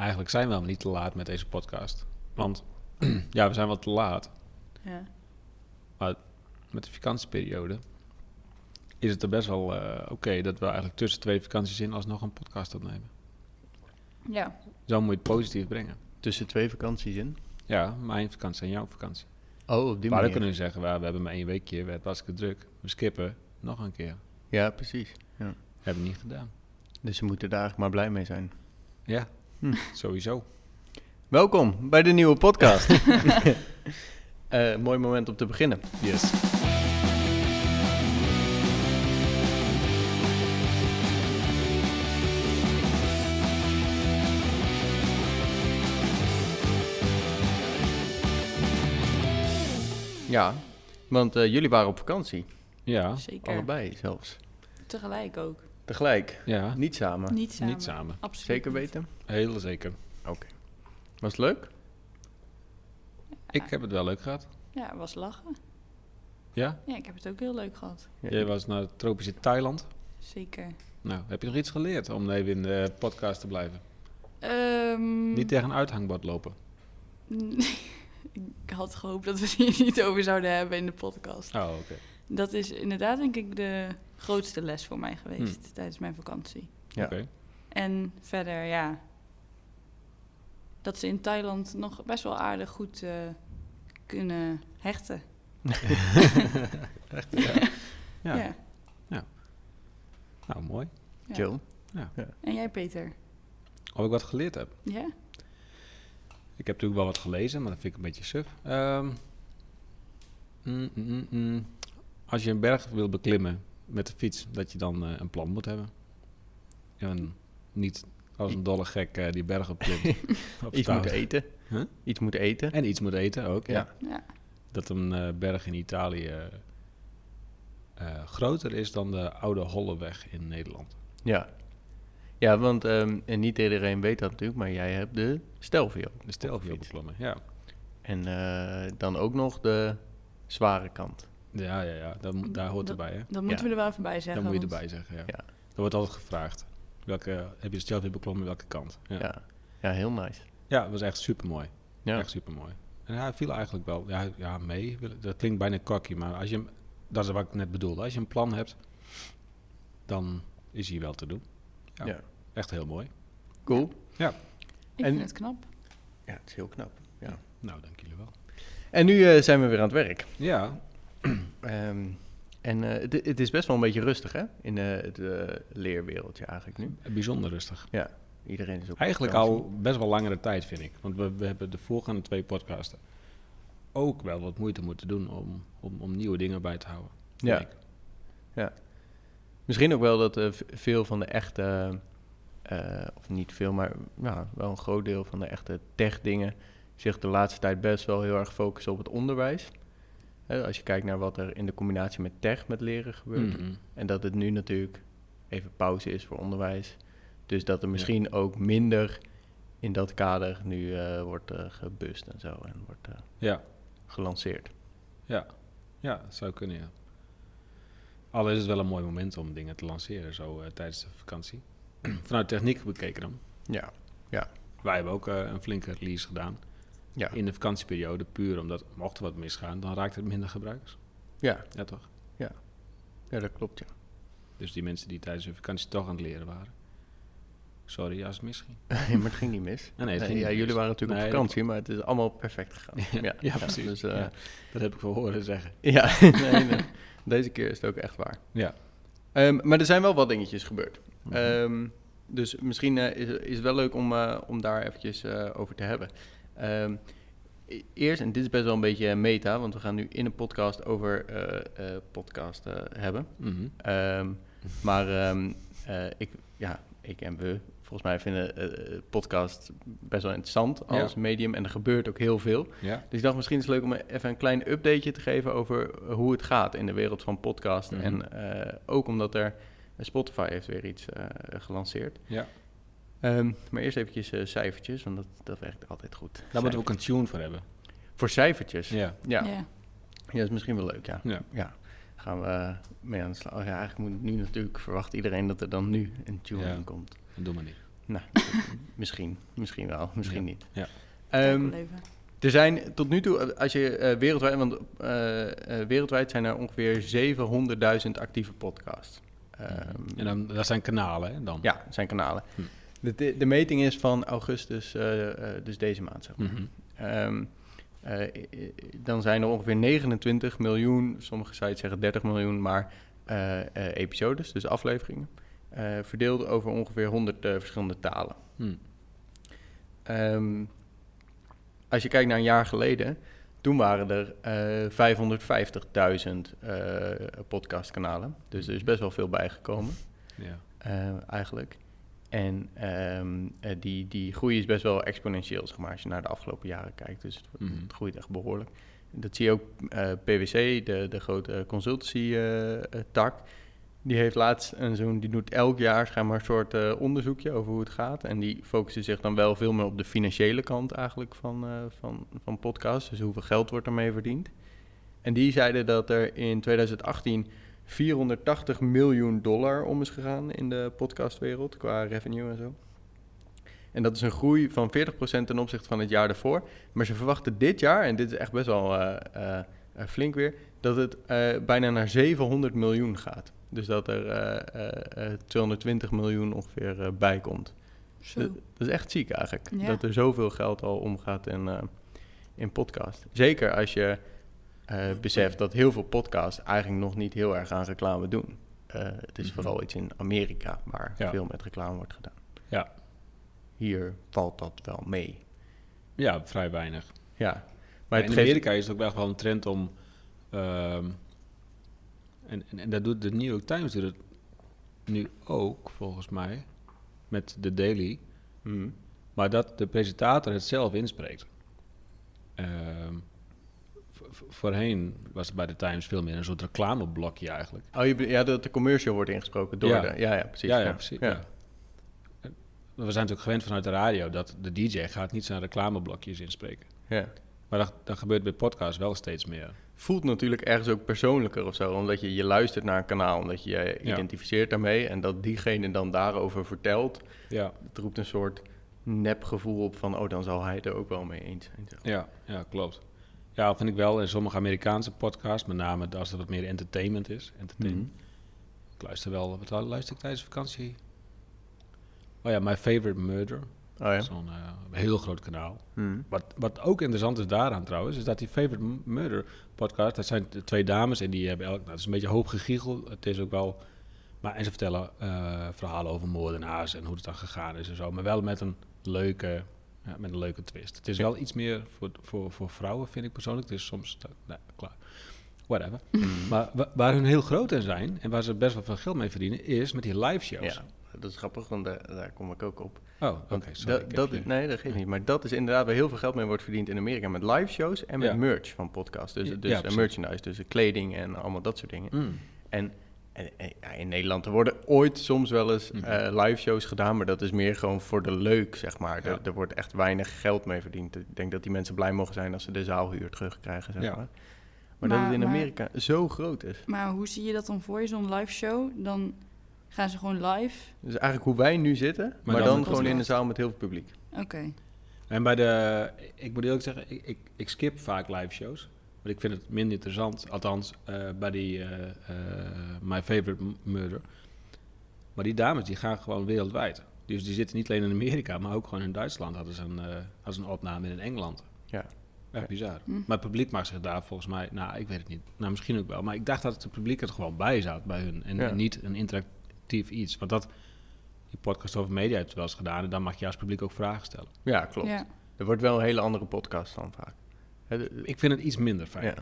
eigenlijk zijn we helemaal niet te laat met deze podcast. Want ja, we zijn wel te laat. Ja. Met de vakantieperiode is het er best wel eh, oké dat we eigenlijk tussen twee vakanties in alsnog een podcast opnemen. ja, Zo moet je het positief brengen. Tussen twee vakanties in. Ja, mijn vakantie en jouw vakantie. Oh, op die maar dan manier. kunnen we zeggen, we, we hebben maar één weekje, we hebben hartstikke druk. We skippen nog een keer. Ja, precies. Ja. Hebben we niet gedaan. Dus ze moeten daar eigenlijk maar blij mee zijn. Ja, Hm. sowieso. Welkom bij de nieuwe podcast. Eh, mooi moment om te beginnen. Yes. Ja, want eh, jullie waren op vakantie. Ja, zeker. Allebei zelfs. Tegelijk ook. Tegelijk. ja, Niet samen. Niet samen. niet samen. Absoluut Zeker niet. weten. Heel zeker. Was het leuk? Ik heb het wel leuk gehad. Ja, was lachen. Ja? Ja, ik heb het ook heel leuk gehad. Ja. Jij was naar het tropische Thailand. Zeker. Nou, heb je nog iets geleerd om even in de podcast te blijven? Ehm, Niet tegen een uithangbord lopen. ik had gehoopt dat we het hier niet over zouden hebben in de podcast. Oh, oké. Dat is inderdaad denk ik de grootste les voor mij geweest tijdens mijn vakantie. Ja. Oké. En verder, ja, dat ze in Thailand nog best wel aardig goed eh, kunnen hechten. Echt, ja. ja. Ja. Nou, mooi. ja. Chill. En jij, Peter? Of ik wat geleerd heb. Ja? Ik heb natuurlijk wel wat gelezen, maar dat vind ik een beetje suf. Ehm, mm, mm, mm, mm. Als je een berg wil beklimmen met de fiets, dat je dan eh, een plan moet hebben. En niet als een dolle gek eh, die berg opklimt. op Iets moeten eten. Huh? Iets moeten eten. En iets moet eten ook, ja. Dat een eh, berg in Italië eh, groter is dan de oude Holleweg in Nederland. Ja. Ja, want ehm, en niet iedereen weet dat natuurlijk, maar jij hebt de Stelvio. De Stelvio beklommen, ja. En eh, dan ook nog de zware kant. Ja, ja, ja. Dat, daar hoort Dat- erbij, hè. Dat moeten Ja. We er wel even bij zeggen. Dat moet je erbij zeggen, ja. Ja. Dat wordt altijd gevraagd. Welke, heb je de Stelvio beklommen, welke kant? Ja. Ja. ja. ja. heel nice. het was echt super mooi. Ja. Echt super mooi. En hij viel eigenlijk wel ja, ja, mee. Dat klinkt bijna cocky, maar als je, hem- dat is wat ik net bedoelde. Als je een plan hebt, dan is hij wel te doen. Ja. Ja. Echt heel mooi. Cool. Ik En- vind het knap. Ja, het is heel knap. Ja. Nou, dank jullie wel. En nu eh, zijn we weer aan het werk. Ja, Ehm, en eh, het, het is best wel een beetje rustig, hè? In eh, het eh, leerwereldje eigenlijk nu. bijzonder rustig. Iedereen is ook Eigenlijk al best wel langere tijd, vind ik. Want we, we hebben de voorgaande twee podcasten ook wel wat moeite moeten doen om, om, om nieuwe dingen bij te houden. Ja. ik. Misschien ook wel dat veel van de echte, of niet veel, maar ja, wel een groot deel van de echte tech-dingen zich de laatste tijd best wel heel erg focussen op het onderwijs. Als je kijkt naar wat er in de combinatie met tech, met leren gebeurt. Mhm. En dat het nu natuurlijk even pauze is voor onderwijs. Dus dat er misschien ook minder in dat kader nu eh, wordt eh, gebust en zo. En wordt eh, Ja, gelanceerd. ja, ja, zou kunnen, ja. Al is het wel een mooi moment om dingen te lanceren, zo tijdens de vakantie. Vanuit techniek bekeken dan. Ja, Wij hebben ook een flinke release gedaan ja, in de vakantieperiode. Puur omdat, mocht er wat misgaan, dan raakt het minder gebruikers. ja, Ja, toch? ja, dat klopt, ja. Dus die mensen die tijdens hun vakantie toch aan het leren waren. Sorry als het misging. Nee, maar het ging niet mis. Nee, nee, het ja, jullie waren natuurlijk Nee, op vakantie, maar het is allemaal perfect gegaan. Ja, ja, precies. Dus, eh, Ja. Dat heb ik wel horen zeggen. ja, nee, nee. deze keer is het ook echt waar. Ja. Ehm, maar er zijn wel wat dingetjes gebeurd. Mhm. Ehm, dus misschien eh, is, is het wel leuk om, eh, om daar eventjes over te hebben. Ehm, e- eerst, en dit is best wel een beetje meta, want we gaan nu in een podcast over eh, eh, podcast hebben. Mhm. Ehm, maar ehm, eh, ik, ja, ik en we, volgens mij vinden podcast best wel interessant als medium. En er gebeurt ook heel veel. Ja. Dus ik dacht, misschien is het leuk om even een klein updateje te geven over hoe het gaat in de wereld van podcast. Mhm. En ook omdat er Spotify heeft weer iets eh, gelanceerd. Ja. Ehm, maar eerst eventjes eh, cijfertjes, want dat, dat werkt altijd goed. Daar moeten we ook een tune voor hebben. Voor cijfertjes? Ja. Ja. Ja. ja. dat is misschien wel leuk, ja. Ja. Ja, gaan we eh, mee aan de slag. Oh ja, eigenlijk moet nu natuurlijk, verwacht iedereen dat er dan nu een tune Ja. in komt. Dat doen we niet. Nou, misschien. Misschien wel, misschien Ja. niet. Ja. Ehm, even. er zijn tot nu toe, eh, als je wereldwijd, want eh, eh, wereldwijd zijn er ongeveer 700.000 actieve podcasts. Ehm, En dan, dat zijn kanalen, hè, dan? ja, zijn kanalen. Hm. De, de, meting is van augustus, eh, eh, dus deze maand. Zeg maar. Mhm. Ehm, eh, dan zijn er ongeveer 29 miljoen, sommige sites zeggen 30 miljoen, maar episodes, dus afleveringen, verdeeld over ongeveer 100 eh, verschillende talen. Hm. Ehm, als je kijkt naar een jaar geleden, toen waren er eh 550.000 eh, podcastkanalen. Dus er is best wel veel bijgekomen, Ja. eigenlijk. En ehm, eh, die, die groei is best wel exponentieel, zeg maar, als je naar de afgelopen jaren kijkt. Dus het, Mhm. het groeit echt behoorlijk. Dat zie je ook eh, PwC, de, de grote consultancy-tak. die heeft laatst een zo'n, die doet elk jaar schijnbaar een soort eh, onderzoekje over hoe het gaat. En die focussen zich dan wel veel meer op de financiële kant eigenlijk van, eh van, van podcasts. Dus hoeveel geld wordt ermee verdiend. En die zeiden dat er in 2018 480 miljoen dollar om is gegaan in de podcastwereld qua revenue en zo. En dat is een groei van 40% ten opzichte van het jaar daarvoor. Maar ze verwachten dit jaar, en dit is echt best wel eh, eh, eh, flink weer, dat het bijna naar 700 miljoen gaat. Dus dat er eh, eh, eh, 220 miljoen ongeveer bij komt. Dat, dat is echt ziek eigenlijk. Ja. Dat er zoveel geld al omgaat in, in podcast. Zeker als je eh, beseft dat heel veel podcasts eigenlijk nog niet heel erg aan reclame doen. Eh, het is Mhm. vooral iets in Amerika waar Ja. veel met reclame wordt gedaan. Ja. Hier valt dat wel mee. ja, vrij weinig. Ja, maar in geeft... Amerika is het ook echt wel een trend om... ehm, en, en, en dat doet de New York Times doet het nu ook, volgens mij, met de Daily. Mhm. Maar dat de presentator het zelf inspreekt. Vo- voorheen was het bij de Times veel meer een soort reclameblokje eigenlijk. Oh, je, ja, dat de commercial wordt ingesproken door Ja. de... Ja, ja, precies. ja, ja, precies. Ja. We zijn natuurlijk gewend vanuit de radio dat de DJ gaat niet zijn reclameblokjes inspreken. Ja. Maar dat, dat gebeurt bij podcasts wel steeds meer. Voelt natuurlijk ergens ook persoonlijker of zo, omdat je, je luistert naar een kanaal, omdat je je identificeert daarmee en dat diegene dan daarover vertelt. Ja, Het roept een soort nepgevoel op van, oh, dan zal hij het er ook wel mee eens zijn. ja, ja klopt. Ja, vind ik wel in sommige Amerikaanse podcasts, met name als het wat meer entertainment is. Entertainment. Mhm. Ik luister wel, wat luister ik tijdens vakantie? Oh ja, My Favorite Murder. Oh ja? Zo'n eh, heel groot kanaal. Mhm. Wat, wat ook interessant is daaraan trouwens, is dat die Favorite Murder podcast, dat zijn twee dames en die hebben elk, nou, het is een beetje hoop gegiegel. Het is ook wel, maar en ze vertellen eh, verhalen over moordenaars en hoe het dan gegaan is en zo, maar wel met een leuke, ja, met een leuke twist. Het is wel iets meer voor, voor, voor vrouwen, vind ik persoonlijk. Het is soms, te- nee, klaar. Whatever. Mhm. Maar wa- waar hun heel groot in zijn en waar ze best wel veel geld mee verdienen, is met die live shows. Ja, dat is grappig, want daar, daar kom ik ook op. Oh, oké, sorry. dat, nee, dat geeft niet. Maar dat is inderdaad waar heel veel geld mee wordt verdiend in Amerika met live shows en met Ja. merch van podcasts. Dus, dus eh, merchandise, dus kleding en allemaal dat soort dingen. Mm. En, en, en, ja, in Nederland, er worden ooit soms wel eens eh, live shows gedaan, maar dat is meer gewoon voor de leuk, zeg maar. Ja. Er, er wordt echt weinig geld mee verdiend. Ik denk dat die mensen blij mogen zijn als ze de zaalhuur terugkrijgen, zeg Ja. maar. Maar, dat het in maar- Amerika zo groot is. Maar hoe zie je dat dan voor je, zo'n live show? Dan gaan ze gewoon live. Dus eigenlijk hoe wij nu zitten, maar, dan gewoon in een podcast. zaal met heel veel publiek. Oké. En bij de, ik moet eerlijk zeggen, ik, ik, ik skip vaak live shows. Want ik vind het minder interessant, althans eh, bij die eh, eh, My Favorite Murder. Maar die dames die gaan gewoon wereldwijd. Dus die zitten niet alleen in Amerika, maar ook gewoon in Duitsland hadden ze een, eh hadden ze een opname in Engeland. Ja. Echt bizar. Hm. Maar het publiek maakt zich daar volgens mij, nou ik weet het niet, nou misschien ook wel. Maar ik dacht dat het publiek er gewoon bij zat bij hun. En, Ja. en niet een interactief iets. Want dat, die podcast over media heeft het wel eens gedaan. En dan mag je als publiek ook vragen stellen. Ja, klopt. Ja. Er wordt wel een hele andere podcast dan vaak. Ik vind het iets minder fijn. ja.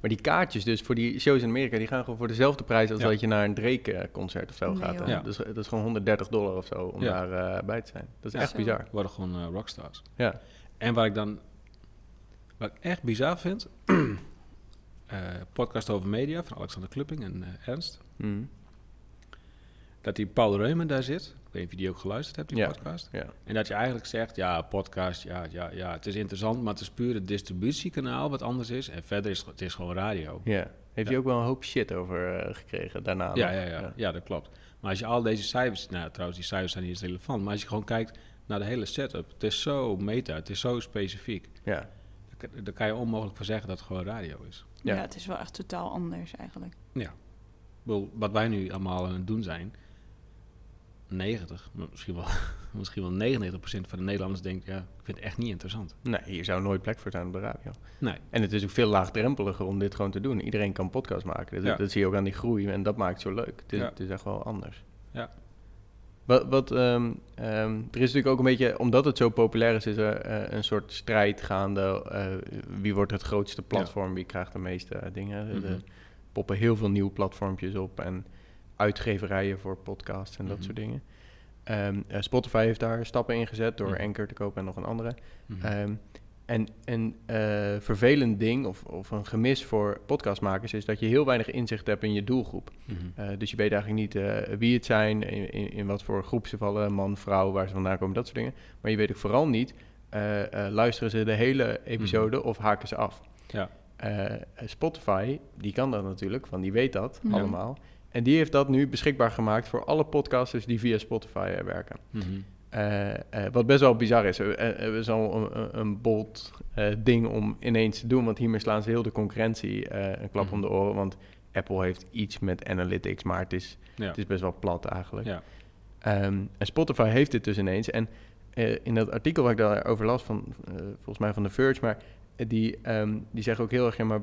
Maar die kaartjes dus voor die shows in Amerika, die gaan gewoon voor dezelfde prijs als Ja. dat je naar een Drake-concert of zo Nee, gaat. Ja. Dus dat is gewoon 130 dollar of zo om Ja. daar eh, bij te zijn. Dat is Ja. echt Zo. bizar. worden gewoon eh, rockstars. Ja. En waar ik dan, wat ik echt bizar vind, eh, podcast over media van Alexander Klupping en eh, Ernst, Mhm. dat die Paul Reumen daar zit weet niet of je die ook geluisterd hebt, die Ja. podcast. Ja. En dat je eigenlijk zegt, ja, podcast, ja, ja, ja, het is interessant, maar het is puur het distributiekanaal wat anders is. En verder is het, het is gewoon radio. ja. Heeft Ja. hij ook wel een hoop shit over eh, gekregen daarna? Ja, ja, ja, ja, dat klopt. Maar als je al deze cijfers, nou trouwens, die cijfers zijn niet eens relevant, maar als je gewoon kijkt naar de hele setup, het is zo meta, het is zo specifiek. Ja. Daar kan- je onmogelijk voor zeggen dat het gewoon radio is. Ja. Ja. het is wel echt totaal anders eigenlijk. Ik bedoel, wat wij nu allemaal aan het doen zijn, 90, maar misschien wel, misschien wel 99% van de Nederlanders denkt, ja, ik vind het echt niet interessant. Nee, hier zou nooit plek voor zijn op de radio. Nee. En het is ook veel laagdrempeliger om dit gewoon te doen. Iedereen kan podcast maken. Dat, Ja. dat zie je ook aan die groei en dat maakt het zo leuk. Het is, Ja. het is echt wel anders. Ja. Wat, wat, ehm, ehm, er is natuurlijk ook een beetje, omdat het zo populair is, is er eh, een soort strijd gaande. eh, wie wordt het grootste platform, wie krijgt de meeste eh, dingen. Er- Er poppen heel veel nieuwe platformpjes op en uitgeverijen voor podcasts en dat Mhm. soort dingen. Ehm, eh, Spotify heeft daar stappen in gezet door Mhm. Anchor te kopen en nog een andere. Mhm. Ehm, en een eh, vervelend ding of, of een gemis voor podcastmakers is dat je heel weinig inzicht hebt in je doelgroep. Mhm. Eh, dus je weet eigenlijk niet wie het zijn, in, in, in wat voor groep ze vallen, man, vrouw, waar ze vandaan komen, dat soort dingen. Maar je weet ook vooral niet, luisteren ze de hele episode of haken ze af. Ja. Spotify, die kan dat natuurlijk, want die weet dat allemaal. En die heeft dat nu beschikbaar gemaakt voor alle podcasters die via Spotify eh, werken. Mhm. Eh, eh, wat best wel bizar is. Is al een, bold ding om ineens te doen. Want hiermee slaan ze heel de concurrentie een klap Mhm. om de oren. Want Apple heeft iets met analytics, maar het is, Ja. het is best wel plat eigenlijk. Ja. Ehm, en Spotify heeft dit dus ineens. En in dat artikel waar ik daarover las, van, volgens mij van The Verge, maar die, ehm, die zeggen ook heel erg, ja, maar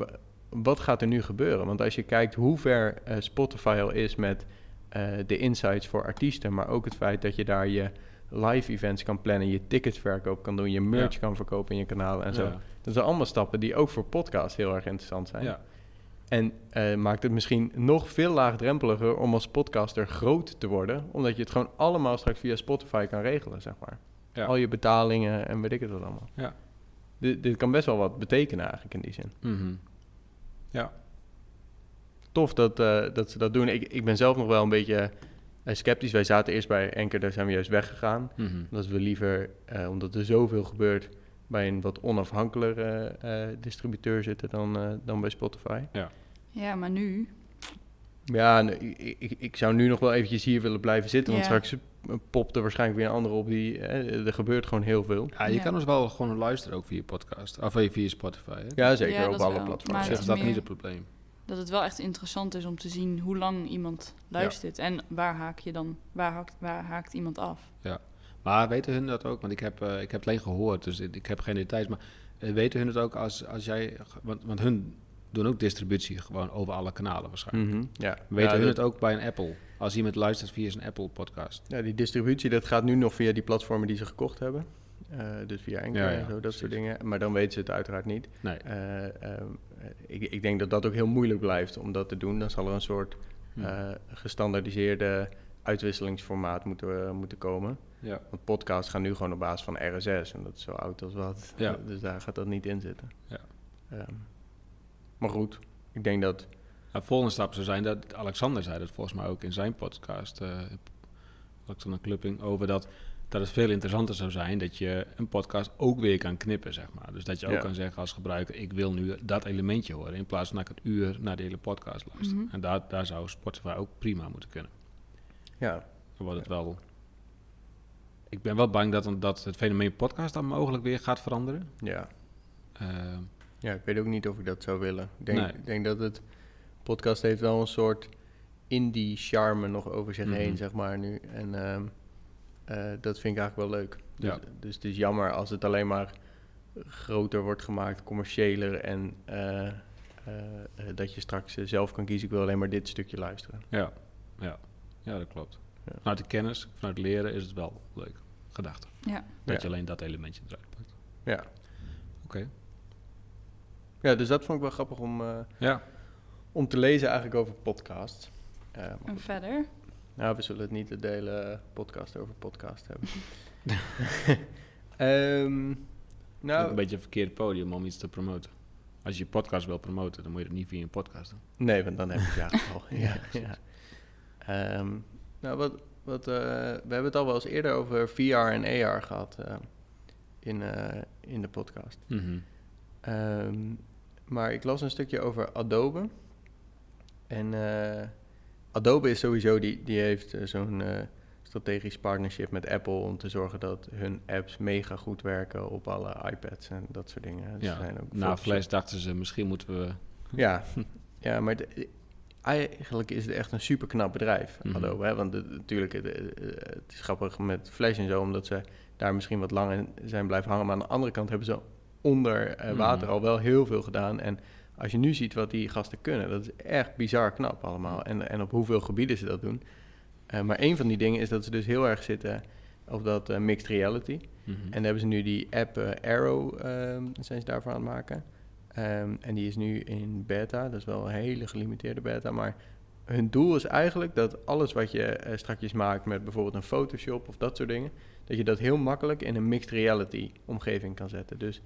wat gaat er nu gebeuren? Want als je kijkt hoe ver eh, Spotify al is met eh, de insights voor artiesten, maar ook het feit dat je daar je live events kan plannen, je ticketverkoop kan doen, je merch Ja. kan verkopen in je kanaal en zo. Ja. Dat zijn allemaal stappen die ook voor podcasts heel erg interessant zijn. Ja. En eh, maakt het misschien nog veel laagdrempeliger om als podcaster groot te worden, omdat je het gewoon allemaal straks via Spotify kan regelen, zeg maar. Al je betalingen en weet ik het wat allemaal. Ja. Dit, dit kan best wel wat betekenen eigenlijk in die zin. Mhm. Ja. Tof dat, eh, dat ze dat doen. Ik, ik ben zelf nog wel een beetje eh, sceptisch. Wij zaten eerst bij Enker, daar zijn we juist weggegaan. Mhm. Dat we liever, eh, omdat er zoveel gebeurt, bij een wat onafhankelijker eh, distributeur zitten dan, eh, dan bij Spotify. Ja, maar nu... Ja, en ik, ik, ik zou nu nog wel eventjes hier willen blijven zitten, want Ja. straks popt er waarschijnlijk weer een andere op die... eh, er gebeurt gewoon heel veel. Ja, je Ja. kan dus wel gewoon luisteren ook via podcast. Of via Spotify. Hè? Ja, zeker Ja, op dat alle wel. platforms. Ja. zich is dat niet het probleem. Dat het wel echt interessant is om te zien hoe lang iemand luistert. En waar haak je dan... Waar haakt, waar haakt iemand af? Maar weten hun dat ook? Want ik heb, eh, ik heb het alleen gehoord, dus ik ik heb geen details. Maar eh, weten hun het ook als, als jij... Want, want hun doen ook distributie gewoon over alle kanalen waarschijnlijk. Mhm, ja. Weten ja, hun dat- het ook bij een Apple? Als iemand luistert via zijn Apple podcast. Ja, die distributie, dat gaat nu nog via die platformen die ze gekocht hebben. Eh, dus via Anchor Ja, ja, en zo, dat precies. soort dingen. Maar dan weten ze het uiteraard niet. Nee. Eh, ehm, eh, ik, ik denk dat dat ook heel moeilijk blijft om dat te doen. Dan zal er een soort eh, gestandardiseerde uitwisselingsformaat moeten, moeten komen. Ja. Want podcasts gaan nu gewoon op basis van RSS. En dat is zo oud als wat. Ja. Dus daar gaat dat niet in zitten. Ja. Ehm, maar goed, ik denk dat... Nou, volgende stap zou zijn dat Alexander zei dat volgens mij ook in zijn podcast, eh Alexander Klupping, over dat, dat het veel interessanter zou zijn dat je een podcast ook weer kan knippen, zeg maar. Dus dat je ook Ja. kan zeggen als gebruiker, ik wil nu dat elementje horen, in plaats van dat ik het uur naar de hele podcast luister. Mhm. En daar, daar zou Spotify ook prima moeten kunnen. Ja, Dan wordt het wel... Ik ben wel bang dat, dat het fenomeen podcast dan mogelijk weer gaat veranderen. ja. Ehm, Ja, ik weet ook niet of ik dat zou willen. Ik denk, Nee. denk dat het podcast heeft wel een soort indie charme nog over zich Mhm. heen, zeg maar nu. En ehm, eh, dat vind ik eigenlijk wel leuk. Dus, Ja. dus het is jammer als het alleen maar groter wordt gemaakt, commerciëler en eh, eh, dat je straks zelf kan kiezen. Ik wil alleen maar dit stukje luisteren. Ja, ja. ja dat klopt. Ja. Vanuit de kennis, vanuit leren is het wel leuk. Gedachte. Ja. Dat Ja. je alleen dat elementje eruit pakt. Ja. Oké. Ja, dus dat vond ik wel grappig om, eh, Ja. om te lezen eigenlijk over podcasts. Eh, En verder? Nou, we zullen het niet de hele podcast over podcast hebben. Ehm, Nou, een beetje een verkeerd podium om iets te promoten. Als je je podcast wil promoten, dan moet je het niet via een podcast doen. nee, want dan heb je het ja al. ja, Ja, ja. Ehm, nou, wat, wat, eh, we hebben het al wel eens eerder over VR en AR gehad eh, in, eh, in de podcast. Mhm. Ehm, maar ik las een stukje over Adobe. En eh, Adobe is sowieso, die, die heeft eh, zo'n eh, strategisch partnership met Apple om te zorgen dat hun apps mega goed werken op alle iPads en dat soort dingen. Dus Ja, zijn ook Na Flash dachten ze, misschien moeten we... Ja, ja maar de- eigenlijk is het echt een super knap bedrijf, Mhm. Adobe. Hè? Want natuurlijk, eh, het is grappig met Flash en zo, omdat ze daar misschien wat langer zijn blijven hangen. Maar aan de andere kant hebben ze onder eh, water Mhm. al wel heel veel gedaan. En als je nu ziet wat die gasten kunnen, dat is echt bizar knap allemaal. En, en op hoeveel gebieden ze dat doen. Eh, maar een van die dingen is dat ze dus heel erg zitten op dat eh, mixed reality. Mhm. En dan hebben ze nu die app Arrow, ehm, zijn ze daarvoor aan het maken. Ehm, en die is nu in beta, dat is wel een hele gelimiteerde beta. Maar hun doel is eigenlijk dat alles wat je strakjes maakt met bijvoorbeeld een Photoshop of dat soort dingen, dat je dat heel makkelijk in een mixed reality omgeving kan zetten. Dus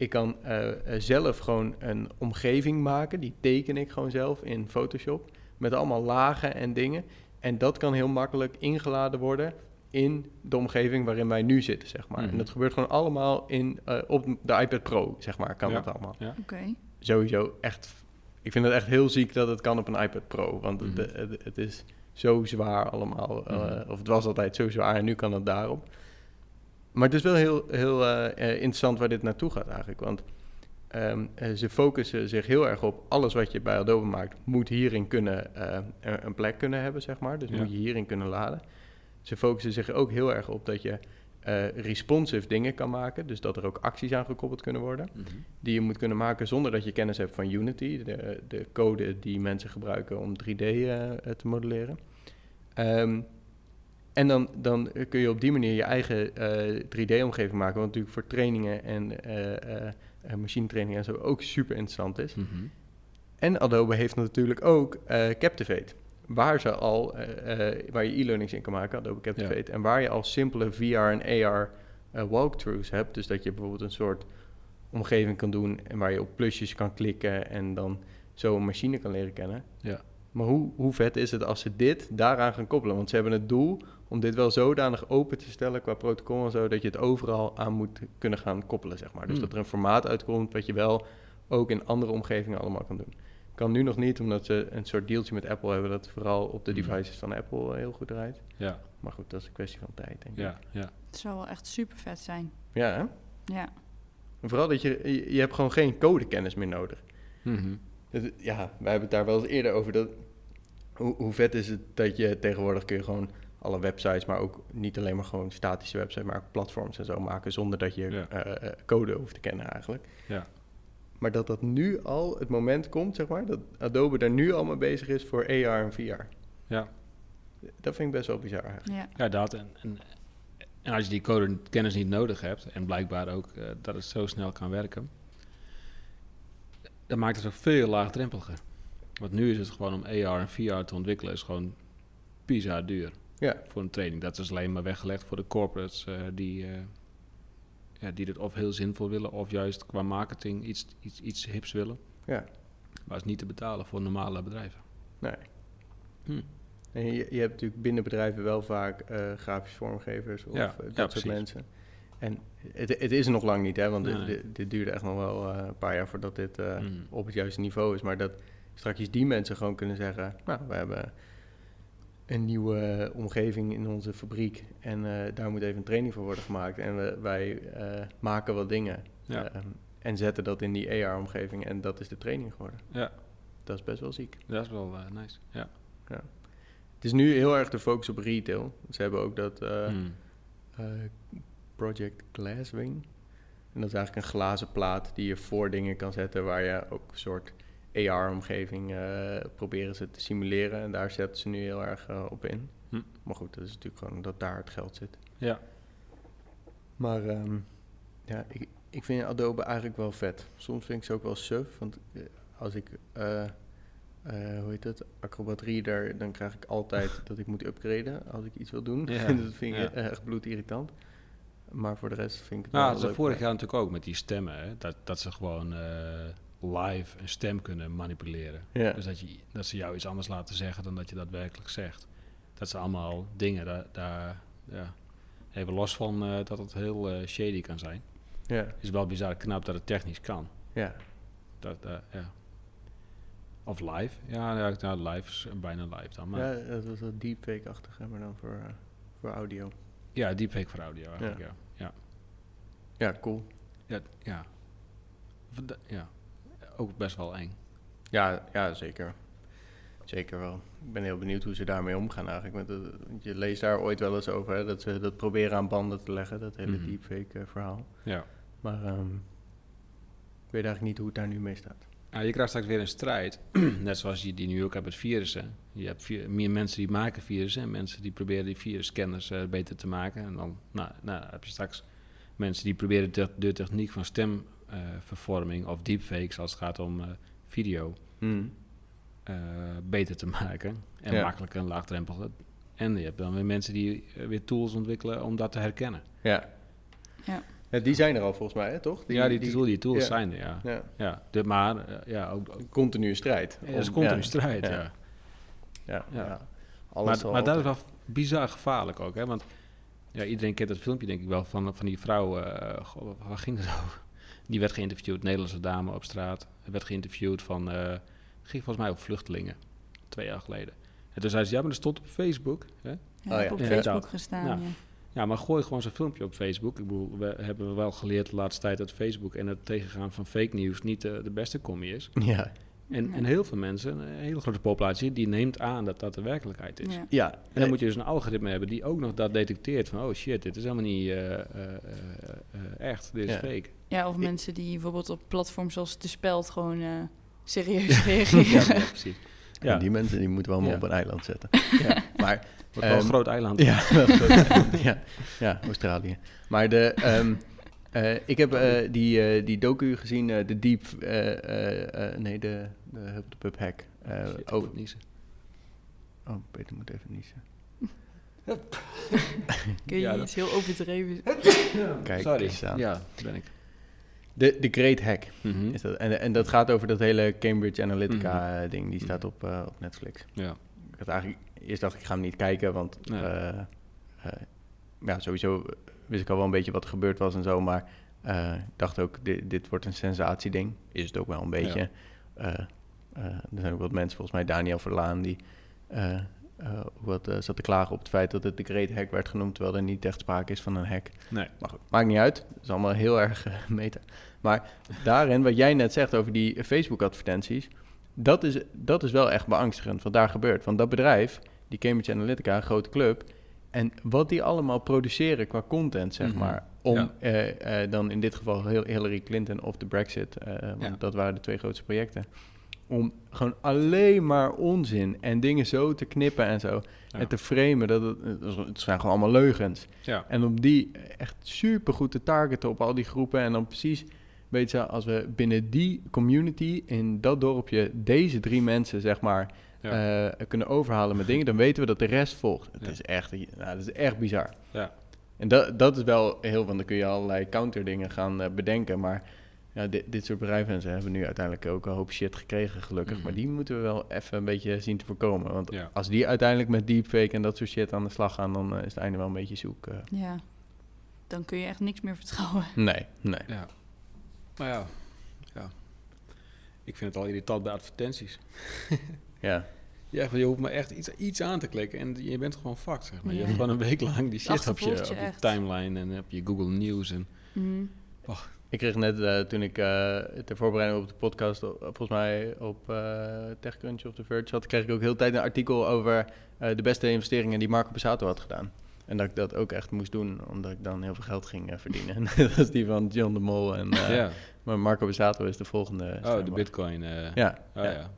ik kan eh, eh, zelf gewoon een omgeving maken, die teken ik gewoon zelf in Photoshop, met allemaal lagen en dingen. En dat kan heel makkelijk ingeladen worden in de omgeving waarin wij nu zitten, zeg maar. Mhm. En dat gebeurt gewoon allemaal in, eh, op de iPad Pro, zeg maar, kan Ja. dat allemaal. Oké. Sowieso echt, ik vind het echt heel ziek dat het kan op een iPad Pro, want het, Mhm. het, het is zo zwaar allemaal, eh, Mhm. of het was altijd zo zwaar en nu kan het daarop. Maar het is wel heel, heel eh, eh, interessant waar dit naartoe gaat eigenlijk, want ehm, eh, ze focussen zich heel erg op alles wat je bij Adobe maakt, moet hierin kunnen, een plek kunnen hebben, zeg maar. Dus Ja. moet je hierin kunnen laden. Ze focussen zich ook heel erg op dat je responsive dingen kan maken, dus dat er ook acties aan gekoppeld kunnen worden Mhm. die je moet kunnen maken zonder dat je kennis hebt van Unity, de, de code die mensen gebruiken om 3D eh, eh, te modelleren. Ehm, en dan, dan kun je op die manier je eigen eh, 3D-omgeving maken, wat natuurlijk voor trainingen en eh eh, eh, machinetraining en zo ook super interessant is. Mhm. En Adobe heeft natuurlijk ook eh, Captivate, waar ze al, eh, eh, waar je e-learnings in kan maken, Adobe Captivate, en waar je al simpele VR en AR eh, walkthroughs hebt. Dus dat je bijvoorbeeld een soort omgeving kan doen en waar je op plusjes kan klikken en dan zo een machine kan leren kennen. Ja. Maar hoe, hoe vet is het als ze dit daaraan gaan koppelen? Want ze hebben het doel om dit wel zodanig open te stellen qua protocol en zo, dat je het overal aan moet kunnen gaan koppelen, zeg maar. Dus Hmm. dat er een formaat uitkomt wat je wel ook in andere omgevingen allemaal kan doen. Kan nu nog niet, omdat ze een soort dealtje met Apple hebben dat vooral op de Hmm. devices van Apple heel goed draait. Ja, Maar goed, dat is een kwestie van tijd, denk ik. ja, ja. Het zou wel echt super vet zijn. Ja, hè? Ja. En vooral dat je, je, je hebt gewoon geen codekennis meer nodig. Mhm. Het- ja, wij hebben het daar wel eens eerder over. Dat, hoe, hoe vet is het dat je tegenwoordig kun je gewoon alle websites, maar ook niet alleen maar gewoon statische websites, maar ook platforms en zo maken zonder dat je Ja. eh, eh, code hoeft te kennen eigenlijk. Ja. Maar dat dat nu al het moment komt, zeg maar, dat Adobe daar nu al mee bezig is voor AR en VR. Ja. Dat vind ik best wel bizar eigenlijk. Ja. Ja, dat. En, en, en als je die code kennis niet nodig hebt, en blijkbaar ook eh, dat het zo snel kan werken, dan maakt het ook veel laagdrempeliger. Want nu is het gewoon om AR en VR te ontwikkelen, is gewoon bizar duur Ja, voor een training. Dat is alleen maar weggelegd voor de corporates eh, die, eh, ja, die dit of heel zinvol willen, of juist qua marketing iets, iets, iets hips willen. ja, Maar het is niet te betalen voor normale bedrijven. nee. Hm. En je, je hebt natuurlijk binnen bedrijven wel vaak eh grafisch vormgevers of Ja, dat ja, soort precies. mensen. En het, het is nog lang niet, hè, want Nee, dit, dit, duurde echt nog wel een paar jaar voordat dit eh, Mm. op het juiste niveau is. Maar dat straks die mensen gewoon kunnen zeggen, nou, we hebben een nieuwe omgeving in onze fabriek en eh, daar moet even een training voor worden gemaakt. En we, wij eh, maken wat dingen Ja. ehm, en zetten dat in die AR-omgeving en dat is de training geworden. Ja, Dat is best wel ziek. dat is wel eh, nice. Ja. Het is nu heel erg de focus op retail. Ze hebben ook dat... eh, Hm. eh, Project Glasswing. En dat is eigenlijk een glazen plaat die je voor dingen kan zetten waar je ook een soort AR-omgeving eh, proberen ze te simuleren. En daar zetten ze nu heel erg eh, op in. Hm. Maar goed, dat is natuurlijk gewoon dat daar het geld zit. Ja. Maar ehm, ja, ik, ik vind Adobe eigenlijk wel vet. Soms vind ik ze ook wel suf, want eh, als ik, hoe heet het, Acrobat Reader, dan krijg ik altijd dat ik moet upgraden als ik iets wil doen. Ja, En dat vind ik ja. echt bloedirritant. Maar voor de rest vind ik het Nou, wel dat leuk. vorig jaar natuurlijk ook met die stemmen. Hè? Dat, dat ze gewoon live een stem kunnen manipuleren. Ja, Dus dat, je, dat ze jou iets anders laten zeggen dan dat je daadwerkelijk zegt. dat zijn allemaal dingen, daar, daar ja, even los van eh, dat het heel eh, shady kan zijn. Ja, is wel bizar knap dat het technisch kan. ja. Dat, eh, ja. Of live. Ja, ja, nou, live is bijna live dan. Maar, ja, dat was wat deepfake-achtig, maar dan voor, voor audio. ja, deepfake voor audio eigenlijk, ja. Ja, Ja, cool. ja. ja. Ja. Ook best wel eng. Ja, ja, zeker. Zeker wel. Ik ben heel benieuwd hoe ze daarmee omgaan eigenlijk. Met je leest daar ooit wel eens over, hè, dat ze dat proberen aan banden te leggen, dat hele Mhm. deepfake-verhaal. Ja. Maar ehm, ik weet eigenlijk niet hoe het daar nu mee staat. Nou, je krijgt straks weer een strijd. Net zoals je die nu ook hebt met virussen. Je hebt vi- meer mensen die maken virussen en mensen die proberen die virusscanners eh, beter te maken. En dan nou, nou, heb je straks mensen die proberen de, de techniek van stemvervorming of deepfakes als het gaat om eh, video eh, beter te maken. En Ja. makkelijker en laagdrempeliger. En je hebt dan weer mensen die eh, weer tools ontwikkelen om dat te herkennen. Ja. Ja. Ja, Die zijn er al volgens mij, hè, toch? ja, die, tool- die tools ja. zijn er, ja. Ja, ja de, maar eh, ja, ook, continue strijd. is Om- continu ja, strijd, ja. ja. Ja, Ja. ja. Alles maar, maar dat is wel bizar gevaarlijk ook, hè? Want ja, iedereen kent dat filmpje, denk ik wel, van, van die vrouw. eh, goh, waar ging het over? Die werd geïnterviewd, Nederlandse dame op straat. werd geïnterviewd van, eh ging volgens mij over vluchtelingen, twee jaar geleden. En toen zei ze, ja, maar dat stond op Facebook. Hè? Ja, Oh ja. heb op Ja. Facebook gestaan, Ja. ja. Ja, maar gooi gewoon zo'n filmpje op Facebook. Ik bedoel, we hebben wel geleerd de laatste tijd dat Facebook en het tegengaan van fake nieuws niet eh, de beste commie is. Ja, En, Nee. en heel veel mensen, een hele grote populatie, die neemt aan dat dat de werkelijkheid is. Ja. ja. En dan moet je dus een algoritme hebben die ook nog dat detecteert van, oh shit, dit is helemaal niet eh, eh, eh, eh, echt, dit is Ja. fake. Ja, of Ik- mensen die bijvoorbeeld op platforms zoals De Speld gewoon eh, serieus reageren. Ja, ja, precies. Ja. Ja, die mensen die moeten we allemaal Ja. op een eiland zetten. ja. Maar wordt wel een Ehm, groot eiland. Ja, ja, ja, Australië. Maar de, ehm, eh, ik heb eh, die, eh, die docu gezien, eh, de Deep, eh, eh, eh, nee, de, de the Pub Hack. Eh, Shit, ik oh, moet niezen. oh, Peter moet even niezen. Kun je Ja, iets heel overdreven... Kijk Sorry. Ja, ben ik. De, de Great Hack Mhm. is dat. En, en dat gaat over dat hele Cambridge Analytica Mhm. eh, ding. Die staat Mhm. op, eh, op Netflix. Ja. Ik had eigenlijk, eerst dacht ik, ik ga hem niet kijken, want Ja. Eh, eh, ja, sowieso wist ik al wel een beetje wat er gebeurd was en zo, maar eh, ik dacht ook, dit, dit wordt een sensatieding. Is het ook wel een beetje. Eh, eh, er zijn ook wat mensen, volgens mij Daniel Verlaan, die eh, eh, wat, eh, zat te klagen op het feit dat het de Great Hack werd genoemd, terwijl er niet echt sprake is van een hack. Nee. Maar goed, maakt niet uit. Het is allemaal heel erg meta. Maar daarin, wat jij net zegt over die Facebook-advertenties, dat is, dat is wel echt beangstigend wat daar gebeurt. Want dat bedrijf, die Cambridge Analytica, een grote club, en wat die allemaal produceren qua content, zeg Mhm. maar, om Ja. eh, eh, dan in dit geval Hillary Clinton of de Brexit, eh, want Ja. dat waren de twee grootste projecten, om gewoon alleen maar onzin en dingen zo te knippen en zo, Ja. en te framen, dat het, het zijn gewoon allemaal leugens. Ja. En om die echt super goed te targeten op al die groepen. En dan precies, weet je, als we binnen die community in dat dorpje deze drie mensen, zeg maar, Ja. eh, kunnen overhalen met dingen, dan weten we dat de rest volgt. Het Ja. is echt, nou, dat is echt bizar. Ja. En dat, dat is wel heel, want dan kun je allerlei counterdingen gaan eh, bedenken. Maar ja, dit, dit soort bedrijven en ze hebben nu uiteindelijk ook een hoop shit gekregen, gelukkig. Mhm. Maar die moeten we wel even een beetje zien te voorkomen. Want Ja. als die uiteindelijk met deepfake en dat soort shit aan de slag gaan, dan eh, is het einde wel een beetje zoek. eh. Ja. Dan kun je echt niks meer vertrouwen. Nee, nee. Ja. Maar ja, ja. Ik vind het al irritant bij advertenties. Ja, Ja, je hoeft maar echt iets, iets aan te klikken en je bent gewoon fucked, zeg maar. Je hebt gewoon een week lang die shit op je, achtervolgt op je je echt. timeline en op je Google News. En, Mhm. Ik kreeg net, eh, toen ik eh ter voorbereiding op de podcast, volgens mij op eh TechCrunch of The Verge had, kreeg ik ook heel de tijd een artikel over eh, de beste investeringen die Marco Passato had gedaan. En dat ik dat ook echt moest doen, omdat ik dan heel veel geld ging verdienen. En dat is die van John de Mol. En, eh, ja. Maar Marco Passato is de volgende. Oh, de bitcoin. eh, Ja. Oh ja. ja.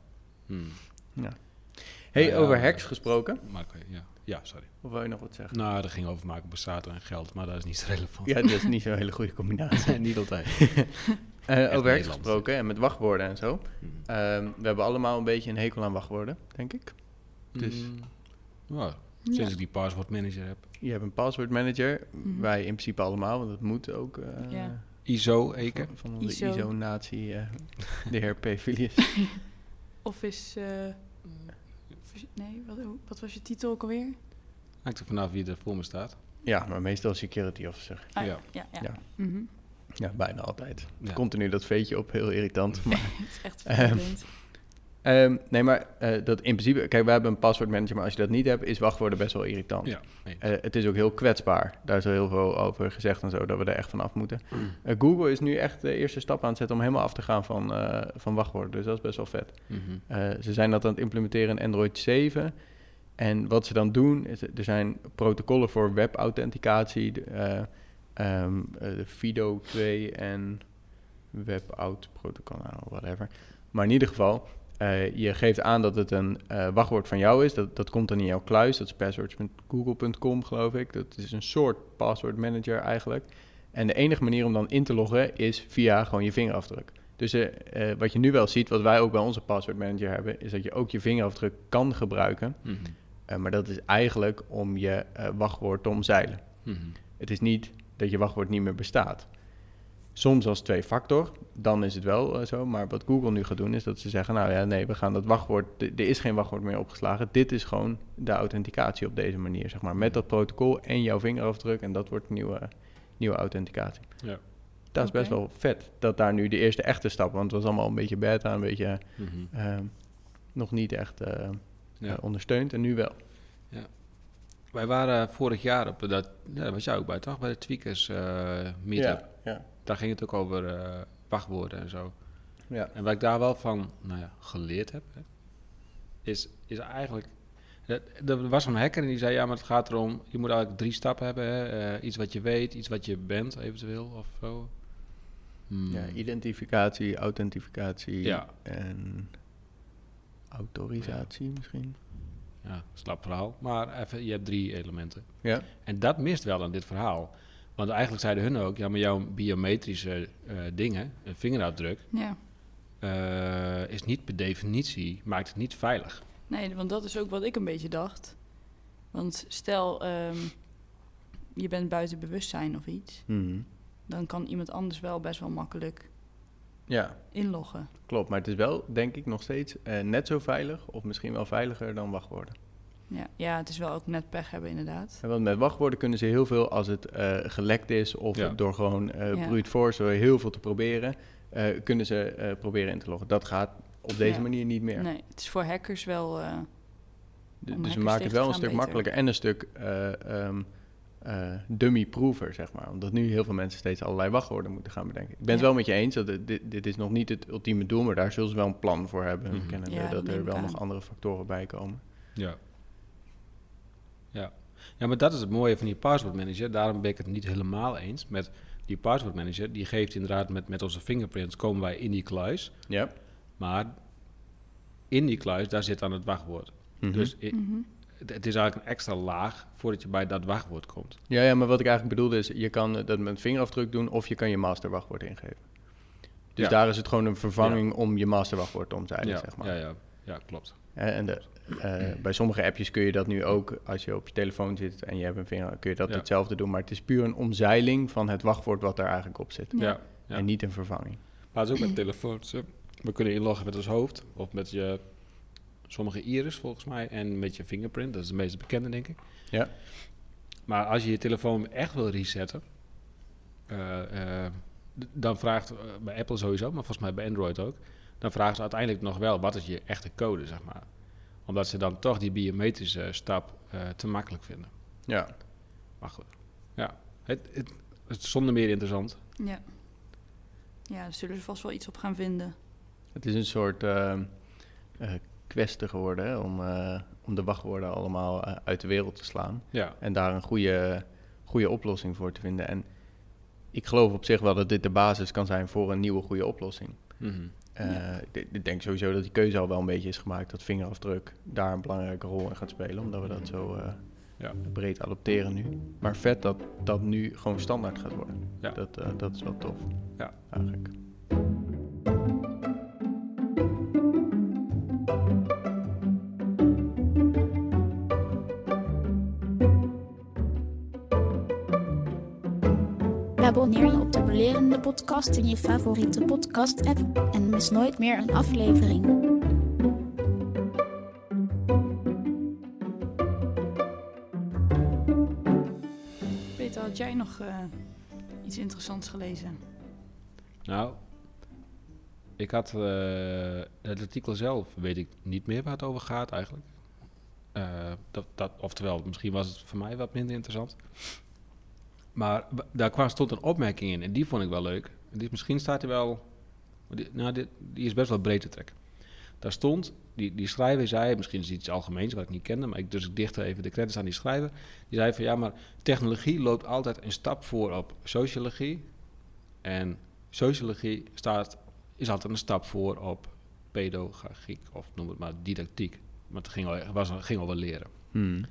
Hmm. Hey, Nou ja, over hacks gesproken. Marco, ja. ja, sorry. Of wil je nog wat zeggen? Nou, dat ging over Marco Borsato en geld, maar dat is niet zo relevant. Ja, dat is niet zo'n hele goede combinatie. niet altijd. Eh, over hacks gesproken en met wachtwoorden en zo. Hmm. Ehm, we hebben allemaal een beetje een hekel aan wachtwoorden, denk ik. Dus- Mm. Nou, Ja. sinds ik die password manager heb. Je hebt een password manager. Mhm. Wij in principe allemaal, want dat moet ook. eh, Ja. ISO, Eke. Van, van onze ISO. ISO-natie, eh, de heer P. Filius. Office... eh, nee, wat, wat was je titel ook alweer? Hangt er vanaf wie er voor me staat. Ja, maar meestal security officer. Ah, Ja. ja. ja, ja. Ja. Mhm. Ja, bijna altijd. Ja. Continu dat veetje op, heel irritant. Maar, Het is echt Ehm, vervelend. Ehm, nee, maar eh, dat in principe... Kijk, we hebben een paswoordmanager, maar als je dat niet hebt, is wachtwoorden best wel irritant. Ja, nee. Eh, het is ook heel kwetsbaar. Daar is al heel veel over gezegd en zo, dat we er echt van af moeten. Eh, Google is nu echt de eerste stap aan het zetten om helemaal af te gaan van, eh, van wachtwoorden. Dus dat is best wel vet. Mhm. Eh, ze zijn dat aan het implementeren in Android 7. En wat ze dan doen, is er zijn protocollen voor webauthenticatie, de, eh, ehm, eh, de FIDO 2 en WebAuth protocol, nou, whatever. Maar in ieder geval, eh, je geeft aan dat het een eh, wachtwoord van jou is. Dat, dat komt dan in jouw kluis. Dat is passwords.google.com, geloof ik. Dat is een soort password manager eigenlijk. En de enige manier om dan in te loggen is via gewoon je vingerafdruk. Dus eh, wat je nu wel ziet, wat wij ook bij onze password manager hebben, is dat je ook je vingerafdruk kan gebruiken. Mhm. Maar dat is eigenlijk om je wachtwoord te omzeilen. Mhm. Het is niet dat je wachtwoord niet meer bestaat. Soms als twee factor, dan is het wel eh, zo. Maar wat Google nu gaat doen, is dat ze zeggen: Nou ja, nee, we gaan dat wachtwoord. Er is geen wachtwoord meer opgeslagen. Dit is gewoon de authenticatie op deze manier, zeg maar. Met dat protocol en jouw vingerafdruk. En dat wordt nieuwe, nieuwe authenticatie. Ja. Dat is best wel vet. Dat daar nu de eerste echte stap, want het was allemaal een beetje beta, een beetje Mhm. eh, nog niet echt eh, Ja. eh, ondersteund. En nu wel. Wij waren vorig jaar op dat, ja, daar was jij ook bij toch? Bij de Tweakers eh meetup. ja. Daar ging het ook over eh, wachtwoorden en zo. ja. En wat ik daar wel van nou ja, geleerd heb, hè, is, is eigenlijk... Er er was een hacker en die zei, ja, maar het gaat erom... Je moet eigenlijk drie stappen hebben. Hè? eh, iets wat je weet, iets wat je bent eventueel of zo. Hmm. Ja, identificatie, authentificatie Ja. en autorisatie misschien. Ja, slap verhaal. Maar even, je hebt drie elementen. Ja, En dat mist wel aan dit verhaal. Want eigenlijk zeiden hun ook, ja, maar jouw biometrische eh, dingen, een vingerafdruk, Ja. eh, is niet per definitie, maakt het niet veilig. Nee, want dat is ook wat ik een beetje dacht. Want stel, ehm, je bent buiten bewustzijn of iets, Mhm. dan kan iemand anders wel best wel makkelijk ja inloggen. klopt. Maar het is wel, denk ik, nog steeds eh, net zo veilig of misschien wel veiliger dan wachtwoorden. Ja, ja, het is wel ook net pech hebben inderdaad. En want met wachtwoorden kunnen ze heel veel als het eh, gelekt is of Ja. door gewoon eh Ja. brute force heel veel te proberen, eh, kunnen ze eh, proberen in te loggen. Dat gaat op deze Ja. manier niet meer. Nee, het is voor hackers wel... eh, dus we maken het wel een stuk beter. makkelijker en een stuk eh, ehm, eh, dummy-proever, zeg maar. Omdat nu heel veel mensen steeds allerlei wachtwoorden moeten gaan bedenken. Ik ben het wel met je eens, dat het- dit, dit is nog niet het ultieme doel, maar daar zullen ze wel een plan voor hebben. Mhm. Kennen we dat, er wel aan. nog andere factoren bij komen. Ja. Ja. Ja, maar dat is het mooie van die password manager. Daarom ben ik het niet helemaal eens met die password manager. Die geeft inderdaad met, met onze fingerprints komen wij in die kluis. Ja. Maar in die kluis, daar zit dan het wachtwoord. Mhm. Dus mhm. het, het is eigenlijk een extra laag voordat je bij dat wachtwoord komt. ja, ja, maar wat ik eigenlijk bedoelde is, je kan dat met vingerafdruk doen of je kan je masterwachtwoord ingeven. Dus Ja. daar is het gewoon een vervanging om je masterwachtwoord te omzeilen, ja, zeg maar. ja, ja, ja, klopt. Hè, En de, eh, bij sommige appjes kun je dat nu ook, als je op je telefoon zit en je hebt een vinger, kun je dat Ja. hetzelfde doen. Maar het is puur een omzeiling van het wachtwoord wat daar eigenlijk op zit. Ja. Ja. En niet een vervanging. Maar het is ook met telefoons. hè. We kunnen inloggen met ons hoofd of met je sommige iris volgens mij en met je fingerprint. Dat is de meest bekende, denk ik. Ja. Maar als je je telefoon echt wil resetten, eh, eh, dan vraagt bij Apple sowieso, maar volgens mij bij Android ook, dan vragen ze uiteindelijk nog wel wat is je echte code, zeg maar. Omdat ze dan toch die biometrische stap eh, te makkelijk vinden. Ja. Maar goed, ja, het, het, het is zonder meer interessant. Ja. Ja, daar zullen ze vast wel iets op gaan vinden. Het is een soort eh eh, kwestie geworden hè, om, eh, om de wachtwoorden allemaal eh, uit de wereld te slaan. Ja, En daar een goede, goede oplossing voor te vinden. En ik geloof op zich wel dat dit de basis kan zijn voor een nieuwe goede oplossing. Mhm. Eh, Ja. ik- Ik denk sowieso dat die keuze al wel een beetje is gemaakt dat vingerafdruk daar een belangrijke rol in gaat spelen, omdat we dat zo eh, Ja. breed adopteren nu. Maar vet dat dat nu gewoon standaard gaat worden. Ja. Dat, eh, dat is wel tof. Ja. Eigenlijk. Podcast in je favoriete podcast-app en mis nooit meer een aflevering. nog eh, iets interessants gelezen? Nou, ik had eh, het artikel zelf, weet ik niet meer waar het over gaat eigenlijk. Eh, dat, dat, oftewel, misschien was het voor mij wat minder interessant. Maar daar kwam, stond een opmerking in en die vond ik wel leuk. Die, misschien staat hij wel, die, nou, die, die is best wel breed te trekken. Daar stond, die, die schrijver zei, misschien is het iets algemeens wat ik niet kende, maar ik, dus ik dichtte even de credits aan die schrijver. Die zei van ja, maar technologie loopt altijd een stap voor op sociologie. En sociologie staat, is altijd een stap voor op pedagogiek, of noem het maar didactiek. Want het ging, al, was, ging over leren. Hmm.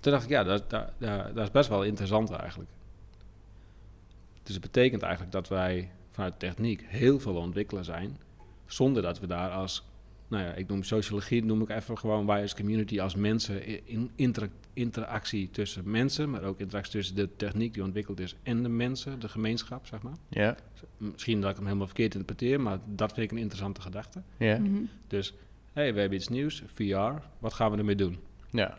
Toen dacht ik, ja, dat, dat, dat, dat is best wel interessant eigenlijk. Dus het betekent eigenlijk dat wij vanuit techniek heel veel ontwikkelen zijn, zonder dat we daar als, nou ja, ik noem sociologie, noem ik even gewoon wij als community, als mensen, in intera- interactie tussen mensen, maar ook interactie tussen de techniek die ontwikkeld is en de mensen, de gemeenschap, zeg maar. Ja, Misschien dat ik hem helemaal verkeerd interpreteer, maar dat vind ik een interessante gedachte. ja, Mhm. Dus, hé, hey, we hebben iets nieuws, VR, wat gaan we ermee doen? ja.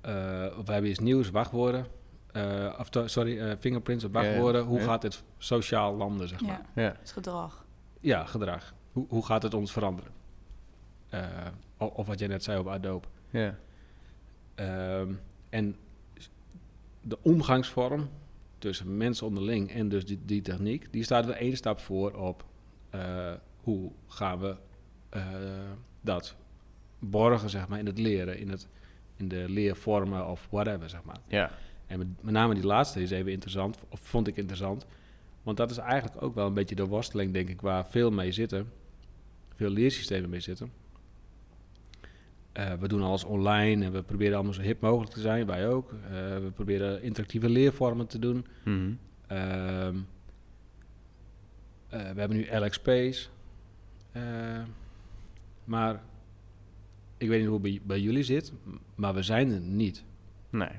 Eh, of we hebben iets nieuws, wachtwoorden. Eh, of sorry, eh, fingerprints of wachtwoorden. Hoe ja. gaat het sociaal landen, zeg maar? Ja, ja. het is gedrag. Ja, gedrag. Hoe, hoe gaat het ons veranderen? Eh, of wat jij net zei op Adobe. ja. Ehm, en de omgangsvorm tussen mensen onderling en dus die, die techniek, die staat weer één stap voor op eh, hoe gaan we eh, dat borgen, zeg maar, in het leren, in, het, in de leervormen of whatever, zeg maar. ja. En met, met name die laatste is even interessant, of vond ik interessant. Want dat is eigenlijk ook wel een beetje de worsteling, denk ik, waar veel mee zitten. Veel leersystemen mee zitten. Eh, we doen alles online en we proberen allemaal zo hip mogelijk te zijn, wij ook. Eh, we proberen interactieve leervormen te doen. Mhm. Ehm, eh, we hebben nu Alex Space. Eh, maar ik weet niet hoe het bij, bij jullie zit, maar we zijn er niet. Nee.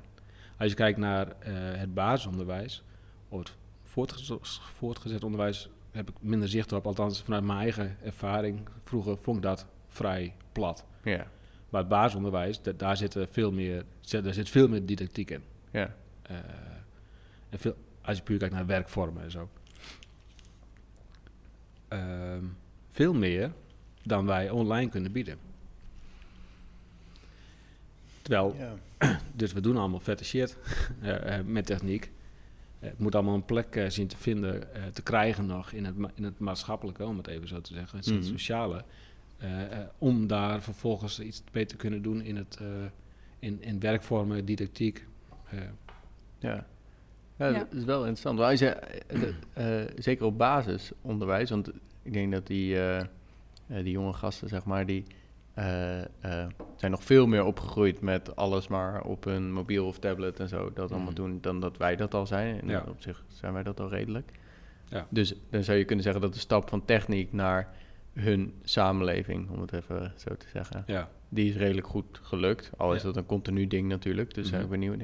Als je kijkt naar eh, het basisonderwijs of het voortgezet, voortgezet onderwijs, heb ik minder zicht op. Althans, vanuit mijn eigen ervaring. Vroeger vond ik dat vrij plat. Ja, Maar het basisonderwijs, da- daar, zit er veel meer, zit, daar zit veel meer didactiek in. ja. Eh, en veel, als je puur kijkt naar werkvormen en zo. Ehm, veel meer dan wij online kunnen bieden. Terwijl ja. dus we doen allemaal vette shit eh, eh, met techniek. Eh, het moet allemaal een plek eh, zien te vinden, eh, te krijgen nog in het, ma- in het maatschappelijke, om het even zo te zeggen, het Mhm. sociale. eh, eh, om daar vervolgens iets mee te kunnen doen in, het, eh, in, in werkvormen, didactiek. eh. Ja. Ja, Ja. dat is wel interessant. Zeker op basisonderwijs, want ik denk dat die, eh, eh, die jonge gasten, zeg maar, die eh, eh, zijn nog veel meer opgegroeid met alles maar op hun mobiel of tablet en zo, dat allemaal Mhm. doen, dan dat wij dat al zijn. En Ja. op zich zijn wij dat al redelijk. Ja. Dus dan zou je kunnen zeggen dat de stap van techniek naar hun samenleving, om het even zo te zeggen, ja. die is redelijk goed gelukt. Al is dat een continu ding natuurlijk, dus Mhm. zijn we benieuwd.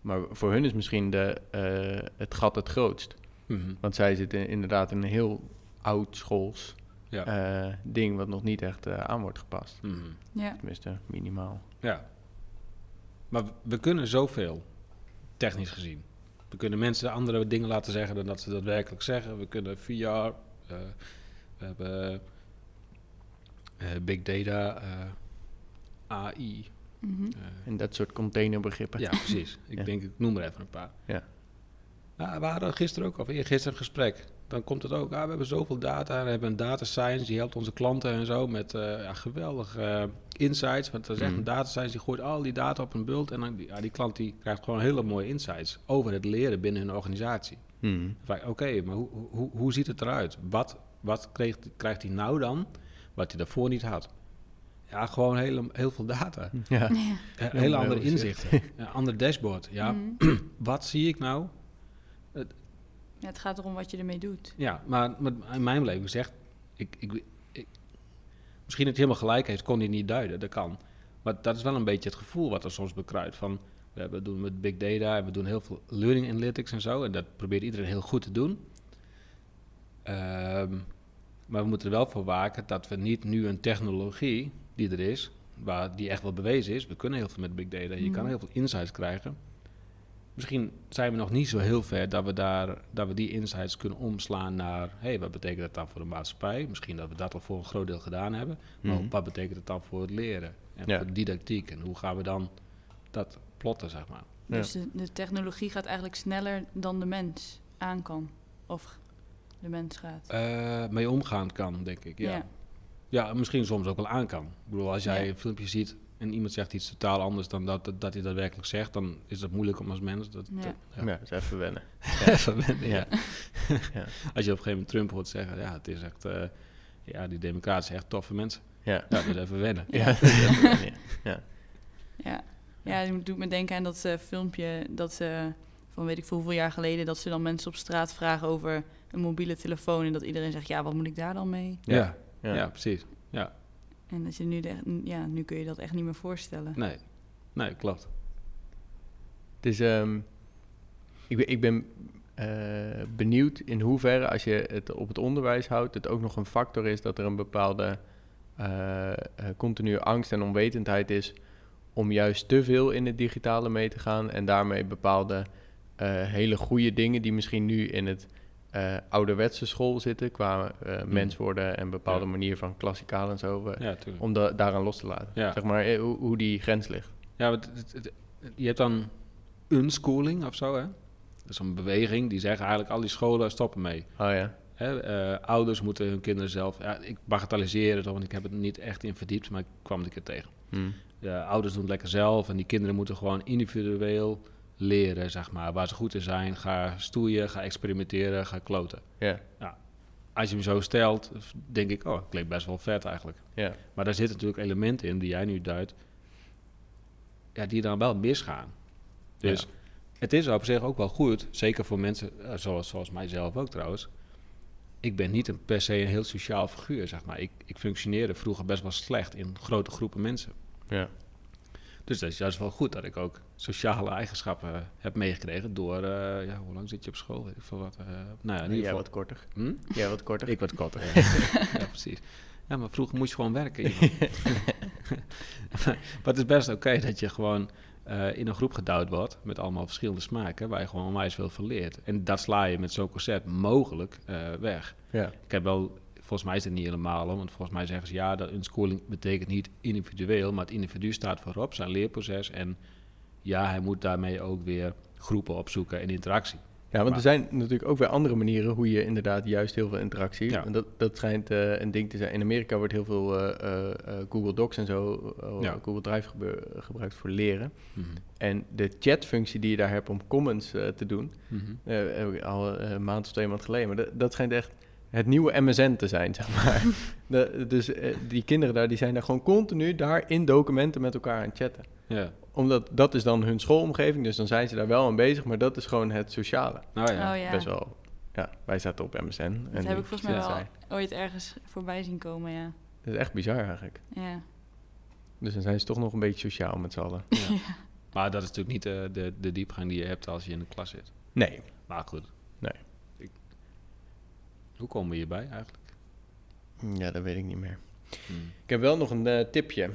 Maar voor hun is misschien de, eh, het gat het grootst. Mhm. Want zij zitten inderdaad in een heel oud schools ja. eh, ding wat nog niet echt eh, aan wordt gepast. Mhm. Ja. Tenminste, minimaal. Ja. Maar we- kunnen zoveel, technisch gezien. We kunnen mensen andere dingen laten zeggen dan dat ze daadwerkelijk zeggen. We kunnen VR, eh, we hebben eh, big data, eh, AI. Mhm. En dat soort containerbegrippen. ja, precies. Ik Ja. denk, ik noem er even een paar. Ja. Nou, we hadden gisteren ook, of eergisteren een gesprek. Dan komt het ook, ah, we hebben zoveel data. En we hebben een data science, die helpt onze klanten en zo met eh ja, geweldige eh, insights. Want dat is echt Mhm. een data science, die gooit al die data op een bult. En dan, ja, die klant die krijgt gewoon hele mooie insights over het leren binnen hun organisatie. Dan ik, Oké, maar hoe, hoe, hoe ziet het eruit? Wat, wat kreeg, krijgt hij nou dan, wat hij daarvoor niet had? Ja, gewoon hele, heel veel data. Ja. Ja, hele andere inzichten. Een ander dashboard. Ja, Mhm. wat zie ik nou? Ja, het gaat erom wat je ermee doet. Ja, maar, maar in mijn beleving zegt... Ik, ik, ik, misschien hij helemaal gelijk heeft, kon hij niet duiden. Dat kan. Maar dat is wel een beetje het gevoel wat er soms bekruidt. Van, we hebben- doen met big data en we doen heel veel learning analytics en zo. En dat probeert iedereen heel goed te doen. Ehm, maar we moeten er wel voor waken dat we niet nu een technologie die er is... Waar die echt wel bewezen is. We kunnen heel veel met big data. Je kan Mhm. heel veel insights krijgen. Misschien zijn we nog niet zo heel ver dat we, daar, dat we die insights kunnen omslaan naar... hé, hey, wat betekent dat dan voor de maatschappij? Misschien dat we dat al voor een groot deel gedaan hebben. Maar Mhm. wat betekent het dan voor het leren? En Ja. voor de didactiek? En hoe gaan we dan dat plotten, zeg maar? Ja. Dus de, de technologie gaat eigenlijk sneller dan de mens aan kan. Of de mens gaat. Eh, mee omgaan kan, denk ik, ja. Ja. ja. misschien soms ook wel aan kan. Ik bedoel, als jij Ja. een filmpje ziet en iemand zegt iets totaal anders dan dat, dat, dat hij daadwerkelijk zegt... dan is dat moeilijk om als mens... Dat, Ja. dat- Ja, dat is even wennen. Even wennen, ja. Ja. Als je op een gegeven moment Trump hoort zeggen, ja, het is echt, eh, ja, die democraten zijn echt toffe mensen. Ja. Ja, dat is even wennen. Ja, ja. Ja, ja het doet me denken aan dat eh, filmpje dat eh, van weet ik veel hoeveel jaar geleden... dat ze dan mensen op straat vragen over een mobiele telefoon... en dat iedereen zegt, ja, wat moet ik daar dan mee? Ja, ja, Ja. precies. En dat je nu, de, ja, nu kun je dat echt niet meer voorstellen. Nee, nee, klopt. Ehm, ik ben, ik ben eh, benieuwd in hoeverre, als je het op het onderwijs houdt, het ook nog een factor is dat er een bepaalde eh, eh, continue angst en onwetendheid is om juist te veel in het digitale mee te gaan en daarmee bepaalde hele goede dingen die misschien nu in het eh, ouderwetse school zitten qua eh, mens worden en bepaalde Ja. manier van klassikaal en zo, eh, Ja, om da- daaraan los te laten. Ja. Zeg maar hoe, hoe die grens ligt. Ja, want het- het- het- je hebt dan unschooling of zo, hè? Dat is een beweging die zeggen eigenlijk al die scholen stoppen mee. Oh ja. Hè? ouders moeten hun kinderen zelf... Ja, ik bagatelliseer het, want ik heb het niet echt in verdiept, maar ik kwam een keer tegen. Hm. De ouders doen het lekker zelf en die kinderen moeten gewoon individueel leren, zeg maar. Waar ze goed in zijn, ga stoeien, ga experimenteren, ga kloten. Ja. Als je hem zo stelt, denk ik, oh, klinkt best wel vet eigenlijk. Ja. Maar daar zitten natuurlijk elementen in die jij nu duidt, ja, die dan wel misgaan. Dus Ja. het is op zich ook wel goed, zeker voor mensen, eh, zoals, zoals mijzelf ook trouwens. Ik ben niet een, per se een heel sociaal figuur, zeg maar. Ik, ik functioneerde vroeger best wel slecht in grote groepen mensen. Ja. Dus dat is juist wel goed dat ik ook sociale eigenschappen heb meegekregen door, eh, ja, hoe lang zit je op school? Weet ik veel wat. eh, nou ja, in ieder Jij geval. wat korter. Hm? Jij wat korter. Ik wat korter. Ja. ja, precies. Ja, maar vroeger moest je gewoon werken. Maar het is best oké dat je gewoon eh, in een groep gedouwd wordt met allemaal verschillende smaken, waar je gewoon onwijs veel van leert. En dat sla je met zo'n concept mogelijk eh, weg. Ja. Ik heb wel, volgens mij is het niet helemaal, hoor, want volgens mij zeggen ze ja, dat unschooling betekent niet individueel, maar het individu staat voorop, zijn leerproces. En ja, hij moet daarmee ook weer groepen opzoeken en interactie. ja, want Maar- er zijn natuurlijk ook weer andere manieren hoe je inderdaad juist heel veel interactie... Ja. En dat, dat schijnt eh, een ding te zijn. In Amerika wordt heel veel eh, eh, Google Docs en zo, Ja. Google Drive gebruikt voor leren. Mhm. En de chatfunctie die je daar hebt om comments te doen, Mhm. heb ik al een maand of twee maanden geleden. Maar dat, dat schijnt echt het nieuwe MSN te zijn, zeg maar. De- dus eh, die kinderen daar, die zijn daar gewoon continu daar in documenten met elkaar aan het chatten. Ja, Omdat dat is dan hun schoolomgeving, dus dan zijn ze daar wel aan bezig, maar dat is gewoon het sociale. nou ja. Oh ja, Best wel, ja, wij zaten op MSN. en dat heb ik volgens mij wel ooit ergens voorbij zien komen, ja. Dat is echt bizar eigenlijk. Ja, Dus dan zijn ze toch nog een beetje sociaal met z'n allen. Ja. Maar dat is natuurlijk niet eh, de, de diepgang die je hebt als je in de klas zit. Nee, Maar goed. Hoe komen we hierbij eigenlijk? ja, dat weet ik niet meer. Hmm. Ik heb wel nog een eh, tipje.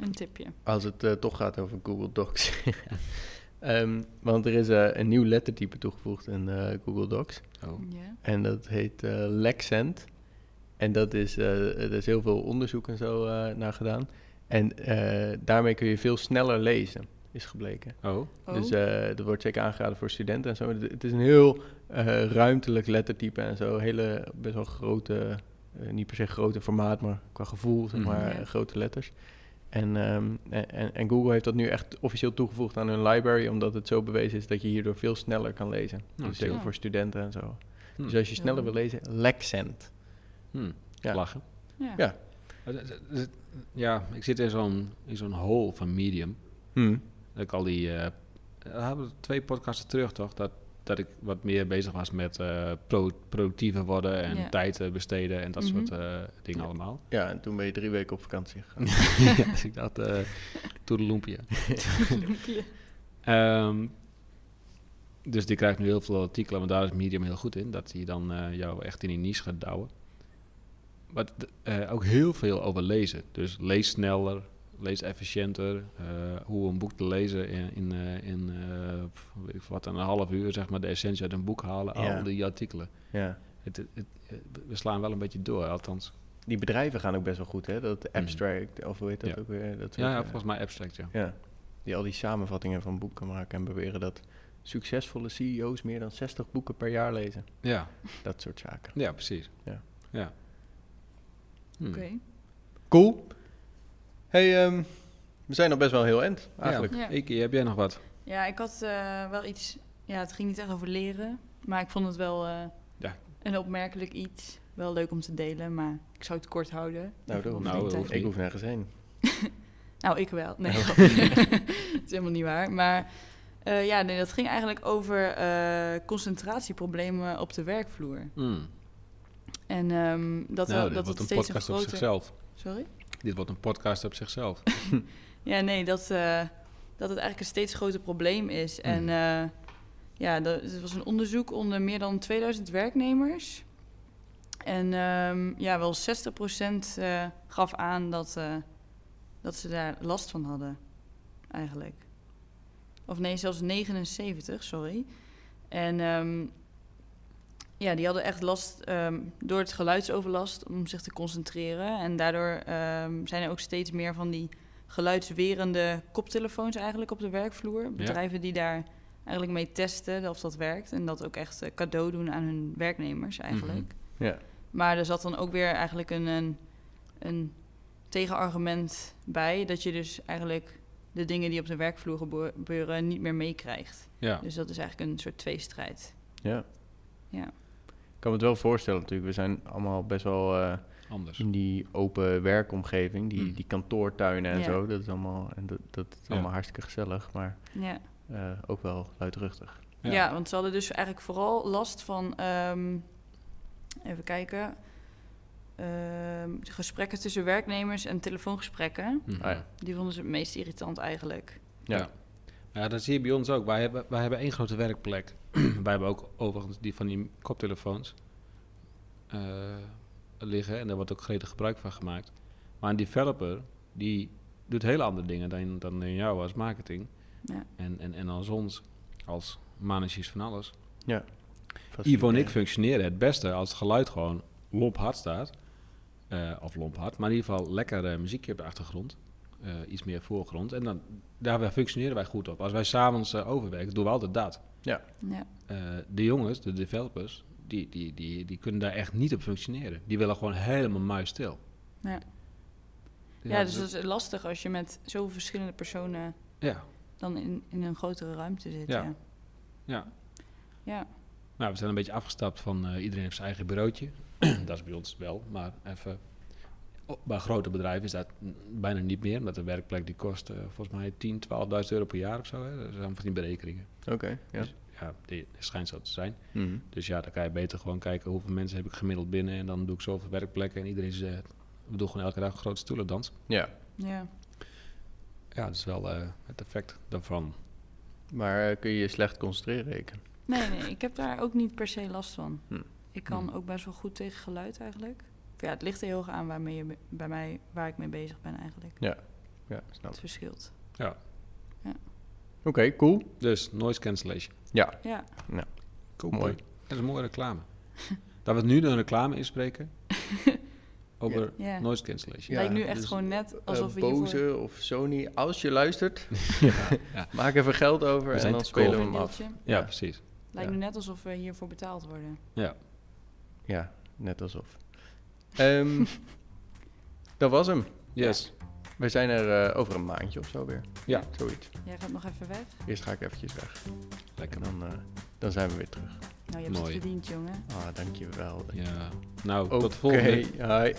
een tipje. Als het eh, toch gaat over Google Docs. Ehm, want er is eh, een nieuw lettertype toegevoegd in eh, Google Docs. Oh. Ja. En dat heet eh Lexent. En dat is, eh, er is heel veel onderzoek en zo eh, naar gedaan. En eh, daarmee kun je veel sneller lezen, is gebleken. Oh. Oh, Dus eh dat wordt zeker aangeraden voor studenten en zo. Het is een heel eh, ruimtelijk lettertype en zo. Hele, best wel grote, eh, niet per se grote formaat, maar qua gevoel, zeg Mhm. maar, grote letters. En, ehm, en, en Google heeft dat nu echt officieel toegevoegd aan hun library, omdat het zo bewezen is dat je hierdoor veel sneller kan lezen. Nou, dus zeker voor studenten en zo. Hm. Dus als je sneller wil lezen, Lexent. Hmm. Ja. Lachen. ja. ja. Eh, Ja, ik zit in zo'n, in zo'n hole van Medium. Hm. Dat ik al die... eh we hadden twee podcasten terug, toch? Dat, dat ik wat meer bezig was met eh, pro- productiever worden en Ja. tijd eh, besteden en dat Mhm. soort eh, dingen Ja. allemaal. Ja, en toen ben je drie weken op vakantie gegaan. ja, dus ik dacht, eh toedeloempje. Ehm, dus die krijgt nu heel veel artikelen, want daar is Medium heel goed in. Dat hij dan eh, jou echt in die niche gaat douwen. Maar eh, ook heel veel over lezen. Dus lees sneller, lees efficiënter. eh, hoe een boek te lezen in, in, eh, in eh, weet ik wat, een half uur, zeg maar, de essentie uit een boek halen. Ja. Al die artikelen. Ja. Het, het, het- we slaan wel een beetje door, althans. Die bedrijven gaan ook best wel goed, hè? Dat abstract, of hoe heet dat Ja. ook weer? Dat soort, Ja, ja, volgens mij abstract, ja. Ja, die al die samenvattingen van boeken maken en beweren dat succesvolle CEO's meer dan 60 boeken per jaar lezen. Ja, Dat soort zaken. ja precies. Ja. ja. Hm. Oké. Cool. Hey, ehm, we zijn nog best wel heel end, eigenlijk. Ja. Heb jij nog wat? Ja, ik had eh, wel iets... Ja, het ging niet echt over leren. Maar ik vond het wel eh, Ja. een opmerkelijk iets. Wel leuk om te delen, maar ik zou het kort houden. Nou, dat nou, dat. Ik hoef nergens heen. Nou, ik wel. Nee, Oh. dat is helemaal niet waar. Maar eh, ja, nee, dat ging eigenlijk over eh, concentratieproblemen op de werkvloer. Hm. En ehm, dat, nou, dit dat wordt het een steeds podcast op zichzelf. Sorry? Dit wordt een podcast op zichzelf. Ja, nee, dat, eh, dat het eigenlijk een steeds groter probleem is. En eh, ja, het was een onderzoek onder meer dan 2000 werknemers. En ehm, ja, wel 60% eh gaf aan dat, dat ze daar last van hadden, eigenlijk. Of nee, zelfs 79, sorry. En ehm, ja, die hadden echt last ehm, door het geluidsoverlast om zich te concentreren. En daardoor ehm, zijn er ook steeds meer van die geluidswerende koptelefoons eigenlijk op de werkvloer. Bedrijven die daar eigenlijk mee testen of dat werkt. En dat ook echt eh, cadeau doen aan hun werknemers eigenlijk. Ja. Maar er zat dan ook weer eigenlijk een, een, een tegenargument bij... dat je dus eigenlijk de dingen die op de werkvloer gebeuren niet meer meekrijgt. Ja. Dus dat is eigenlijk een soort tweestrijd. ja. Ja. Ik kan me het wel voorstellen natuurlijk. We zijn allemaal best wel eh, Anders. in die open werkomgeving, die, Mm. die kantoortuinen en Ja. zo. Dat is allemaal, en dat, dat is Ja. allemaal hartstikke gezellig, maar Ja. eh, ook wel luidruchtig. Ja. want ze hadden dus eigenlijk vooral last van... ehm, even kijken... ehm, gesprekken tussen werknemers en telefoongesprekken. Mhm. Ah ja. Die vonden ze het meest irritant eigenlijk. Ja. Ja. Ja, dat zie je bij ons ook. Wij hebben, wij hebben één grote werkplek. wij hebben ook overigens die van die koptelefoons eh, liggen. En daar wordt ook gretig gebruik van gemaakt. Maar een developer, die doet hele andere dingen dan, dan in jou als marketing. Ja. En, en, en als ons, als managers van alles. Ja. Ivo en ik functioneren het beste als het geluid gewoon lomp hard staat. Eh, of lomp hard, maar in ieder geval lekker eh, muziekje op de achtergrond. Eh, iets meer voorgrond. En dan, daar functioneren wij goed op. Als wij s'avonds uh, overwerken, doen we altijd dat. Ja. Uh, de jongens, de developers, die, die, die, die kunnen daar echt niet op functioneren. Die willen gewoon helemaal muisstil. Ja. Ja, ja, dus dat is lastig als je met zoveel verschillende personen ja. dan in, in een grotere ruimte zit. Ja. Ja. ja. ja. Nou, we zijn een beetje afgestapt van uh, iedereen heeft zijn eigen bureautje. dat is bij ons wel, maar even... Bij grote bedrijven is dat bijna niet meer, omdat de werkplek die kost uh, volgens mij 10, 12.000 euro per jaar of zo. Hè. Dat zijn van die berekeningen. Oké, okay, ja. Dus, ja, die schijnt zo te zijn. Mm -hmm. Dus ja, dan kan je beter gewoon kijken hoeveel mensen heb ik gemiddeld binnen en dan doe ik zoveel werkplekken en iedereen is, uh, we doen gewoon elke dag een grote stoelendans. Ja. Ja. Ja, dat is wel uh, het effect daarvan. Maar uh, kun je je slecht concentreren, rekenen? Nee, nee, ik heb daar ook niet per se last van. Hm. Ik kan Hm. ook best wel goed tegen geluid eigenlijk. Ja, het ligt er heel erg aan waarmee je, bij mij, waar ik mee bezig ben eigenlijk. Ja, ja snap Het verschilt. Ja. ja. Oké, okay, cool. Dus noise cancellation. Ja. Ja. ja. Cool. Mooi. Dat is een mooie reclame. dat we nu een reclame inspreken over ja. noise cancellation. Ja, Lijkt nu echt dus, gewoon net alsof uh, we Boze hiervoor... of Sony, als je luistert, ja, ja. maak even geld over en dan spelen we hem af. Ja, ja, precies. Lijkt nu net alsof we hiervoor betaald worden. Ja. Ja, net alsof. Um, dat was hem. Yes. We zijn er uh, over een maandje of zo weer. Ja. Zoiets. Jij gaat nog even weg? Eerst ga ik eventjes weg. Lekker. En dan, uh, dan zijn we weer terug. Nou, je hebt Mooi. het verdiend, jongen. Ah, dankjewel. Ja. Nou, okay. tot de volgende. Oké, hi.